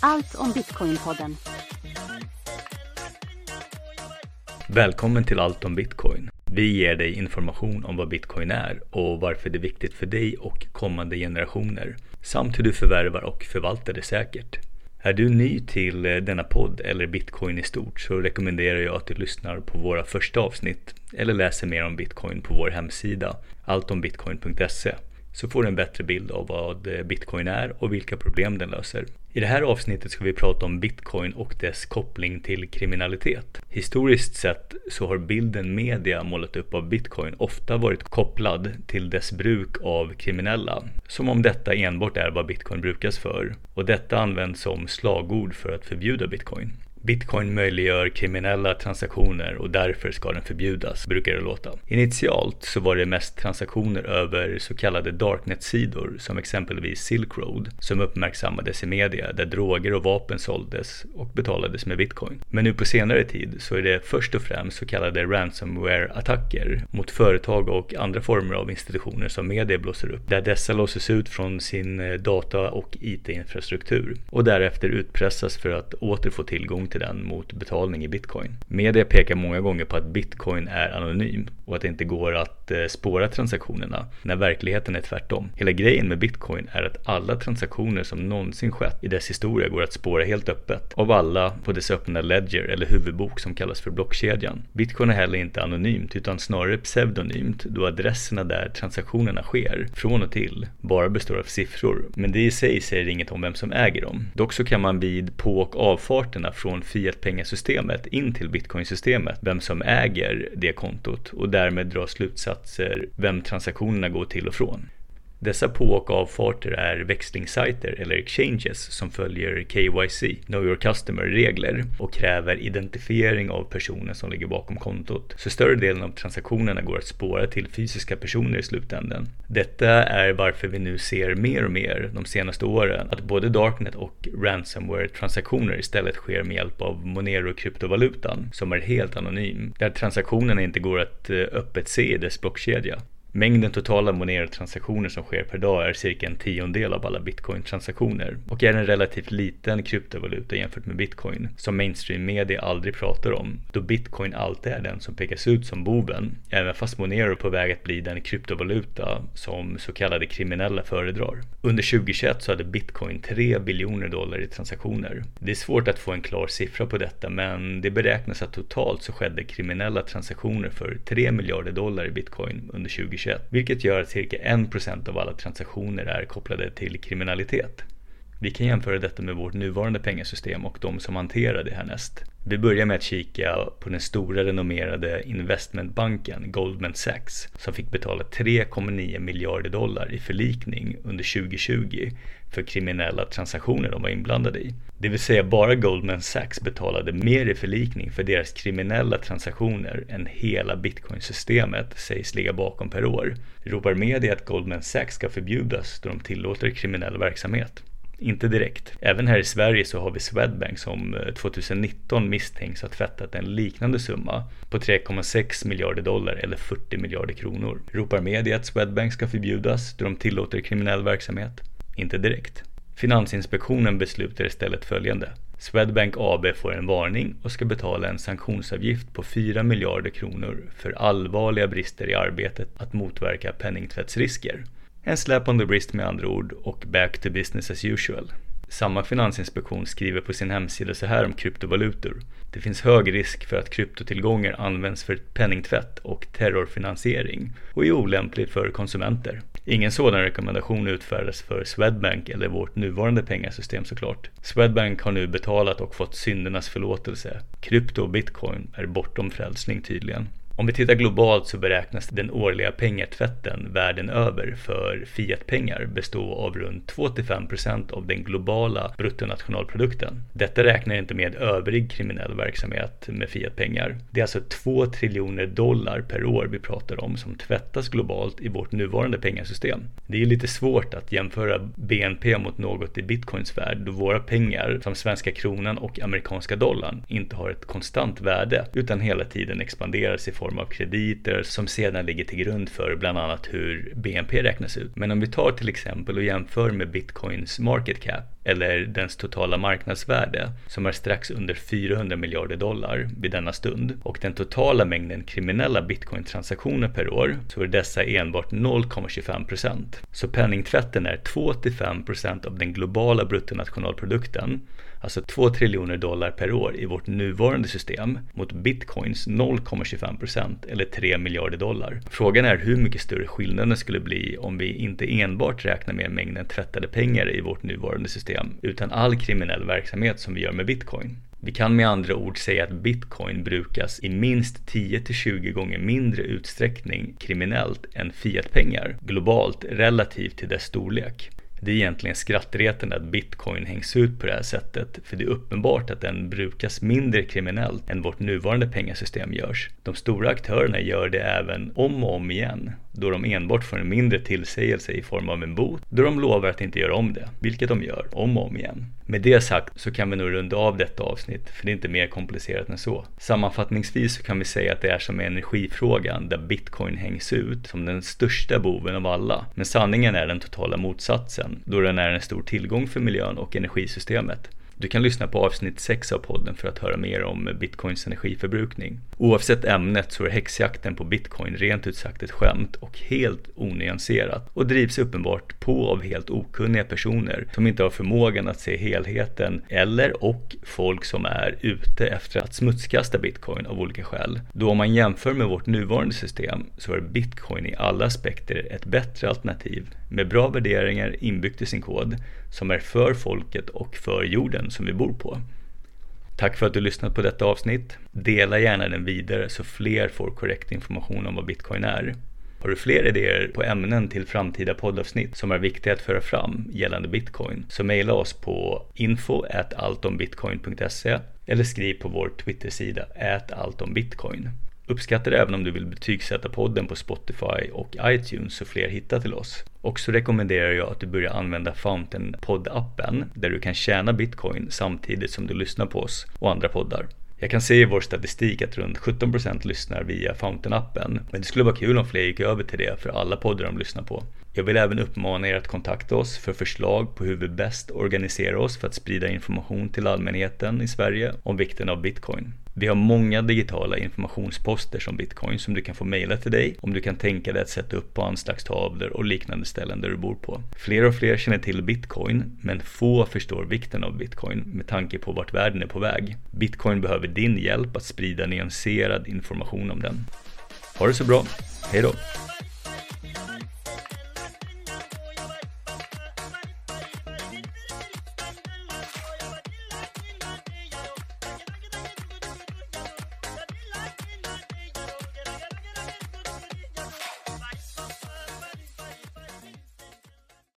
Allt om Bitcoin-podden. Välkommen till Allt om Bitcoin. Vi ger dig information om vad Bitcoin är och varför det är viktigt för dig och kommande generationer. Samt hur du förvärvar och förvaltar det säkert. Är du ny till eh, denna podd eller Bitcoin i stort så rekommenderar jag att du lyssnar på våra första avsnitt eller läser mer om Bitcoin på vår hemsida alltombitcoin.se så får du en bättre bild av vad eh, bitcoin är och vilka problem den löser. I det här avsnittet ska vi prata om bitcoin och dess koppling till kriminalitet. Historiskt sett så har bilden media målat upp av bitcoin ofta varit kopplad till dess bruk av kriminella. Som om detta enbart är vad bitcoin brukas för. Och detta används som slagord för att förbjuda bitcoin. Bitcoin möjliggör kriminella transaktioner och därför ska den förbjudas, brukar det låta. Initialt så var det mest transaktioner över så kallade darknet-sidor som exempelvis Silk Road som uppmärksammades i media där droger och vapen såldes och betalades med bitcoin. Men nu på senare tid så är det först och främst så kallade ransomware-attacker mot företag och andra former av institutioner som media blåser upp där dessa låses ut från sin eh, data och IT-infrastruktur och därefter utpressas för att åter få tillgång till till den mot betalning i bitcoin. Media pekar många gånger på att bitcoin är anonym och att det inte går att eh, spåra transaktionerna när verkligheten är tvärtom. Hela grejen med bitcoin är att alla transaktioner som någonsin skett i dess historia går att spåra helt öppet av alla på dess öppna ledger eller huvudbok som kallas för blockkedjan. Bitcoin är heller inte anonymt utan snarare pseudonymt då adresserna där transaktionerna sker från och till bara består av siffror. Men det i sig säger inget om vem som äger dem. Dock så kan man vid på och avfarterna från fiat-pengasystemet in till bitcoinsystemet, vem som äger det kontot och därmed dra slutsatser vem transaktionerna går till och från. Dessa på och avfarter är växlingssajter eller exchanges som följer KYC, Know Your Customer-regler och kräver identifiering av personen som ligger bakom kontot. Så större delen av transaktionerna går att spåra till fysiska personer i slutändan. Detta är varför vi nu ser mer och mer de senaste åren att både Darknet och ransomware-transaktioner istället sker med hjälp av Monero-kryptovalutan som är helt anonym, där transaktionerna inte går att eh, öppet se i dess blockkedja. Mängden totala Monero-transaktioner som sker per dag är cirka en tiondel av alla bitcoin-transaktioner och är en relativt liten kryptovaluta jämfört med bitcoin som mainstream media aldrig pratar om då bitcoin alltid är den som pekas ut som boven även fast Monero är på väg att bli den kryptovaluta som så kallade kriminella föredrar. Under 2021 så hade bitcoin 3 biljoner dollar i transaktioner. Det är svårt att få en klar siffra på detta men det beräknas att totalt så skedde kriminella transaktioner för 3 miljarder dollar i bitcoin under 2021 2021, vilket gör att cirka 1% av alla transaktioner är kopplade till kriminalitet. Vi kan jämföra detta med vårt nuvarande pengasystem och de som hanterar det härnäst. Vi börjar med att kika på den stora renommerade investmentbanken Goldman Sachs som fick betala 3,9 miljarder dollar i förlikning under 2020 för kriminella transaktioner de var inblandade i. Det vill säga bara Goldman Sachs betalade mer i förlikning för deras kriminella transaktioner än hela bitcoinsystemet sägs ligga bakom per år. Ropar media att Goldman Sachs ska förbjudas då de tillåter kriminell verksamhet? Inte direkt. Även här i Sverige så har vi Swedbank som eh, 2019 misstänks ha tvättat en liknande summa på 3,6 miljarder dollar eller 40 miljarder kronor. Ropar media att Swedbank ska förbjudas då de tillåter kriminell verksamhet? Inte direkt. Finansinspektionen beslutar istället följande. Swedbank AB får en varning och ska betala en sanktionsavgift på 4 miljarder kronor för allvarliga brister i arbetet att motverka penningtvättsrisker. En slap on the wrist med andra ord och back to business as usual. Samma finansinspektion skriver på sin hemsida så här om kryptovalutor. Det finns hög risk för att kryptotillgångar används för penningtvätt och terrorfinansiering och är olämplig för konsumenter. Ingen sådan rekommendation utfärdas för Swedbank eller vårt nuvarande pengasystem såklart. Swedbank har nu betalat och fått syndernas förlåtelse. Krypto och bitcoin är bortom frälsning tydligen. Om vi tittar globalt så beräknas den årliga pengatvätten världen över för fiatpengar bestå av runt 2-5% av den globala bruttonationalprodukten. Detta räknar inte med övrig kriminell verksamhet med fiatpengar. Det är alltså 2 triljoner dollar per år vi pratar om som tvättas globalt i vårt nuvarande pengasystem. Det är lite svårt att jämföra BNP mot något i bitcoins värld då våra pengar som svenska kronan och amerikanska dollarn inte har ett konstant värde utan hela tiden expanderas i form form av krediter som sedan ligger till grund för bland annat hur BNP räknas ut. Men om vi tar till exempel och jämför med bitcoins market cap eller dens totala marknadsvärde, som är strax under 400 miljarder dollar vid denna stund, och den totala mängden kriminella bitcoin-transaktioner per år, så är dessa enbart 0,25%. Så penningtvätten är 2-5% av den globala bruttonationalprodukten alltså 2 triljoner dollar per år i vårt nuvarande system mot bitcoins 0,25% eller 3 miljarder dollar. Frågan är hur mycket större skillnaden skulle bli om vi inte enbart räknar med mängden tvättade pengar i vårt nuvarande system utan all kriminell verksamhet som vi gör med bitcoin. Vi kan med andra ord säga att bitcoin brukas i minst 10-20 gånger mindre utsträckning kriminellt än fiatpengar globalt relativt till dess storlek. Det är egentligen skrattretande att bitcoin hängs ut på det här sättet, för det är uppenbart att den brukas mindre kriminellt än vårt nuvarande pengasystem görs. De stora aktörerna gör det även om och om igen, då de enbart får en mindre tillsägelse i form av en bot, då de lovar att inte göra om det, vilket de gör om och om igen. Med det sagt så kan vi nog runda av detta avsnitt, för det är inte mer komplicerat än så. Sammanfattningsvis så kan vi säga att det är som med energifrågan, där bitcoin hängs ut som den största boven av alla. Men sanningen är den totala motsatsen, då den är en stor tillgång för miljön och energisystemet. Du kan lyssna på avsnitt 6 av podden för att höra mer om bitcoins energiförbrukning. Oavsett ämnet så är häxjakten på bitcoin rent ut sagt ett skämt och helt onyanserat och drivs uppenbart på av helt okunniga personer som inte har förmågan att se helheten eller och folk som är ute efter att smutskasta bitcoin av olika skäl. Då om man jämför med vårt nuvarande system så är bitcoin i alla aspekter ett bättre alternativ med bra värderingar inbyggt i sin kod som är för folket och för jorden som vi bor på. Tack för att du lyssnat på detta avsnitt. Dela gärna den vidare så fler får korrekt information om vad bitcoin är. Har du fler idéer på ämnen till framtida poddavsnitt som är viktiga att föra fram gällande bitcoin så mejla oss på info alltombitcoin.se eller skriv på vår Twitter-sida Uppskatta det även om du vill betygsätta podden på Spotify och iTunes så fler hittar till oss. Och så rekommenderar jag att du börjar använda Fountain podd-appen där du kan tjäna bitcoin samtidigt som du lyssnar på oss och andra poddar. Jag kan se i vår statistik att runt 17% lyssnar via Fountain-appen, men det skulle vara kul om fler gick över till det för alla poddar de lyssnar på. Jag vill även uppmana er att kontakta oss för förslag på hur vi bäst organiserar oss för att sprida information till allmänheten i Sverige om vikten av bitcoin. Vi har många digitala informationsposter som bitcoin som du kan få mejla till dig om du kan tänka dig att sätta upp på anslagstavlor och liknande ställen där du bor på. Fler och fler känner till bitcoin, men få förstår vikten av bitcoin med tanke på vart världen är på väg. Bitcoin behöver din hjälp att sprida nyanserad information om den. Ha det så bra, hejdå!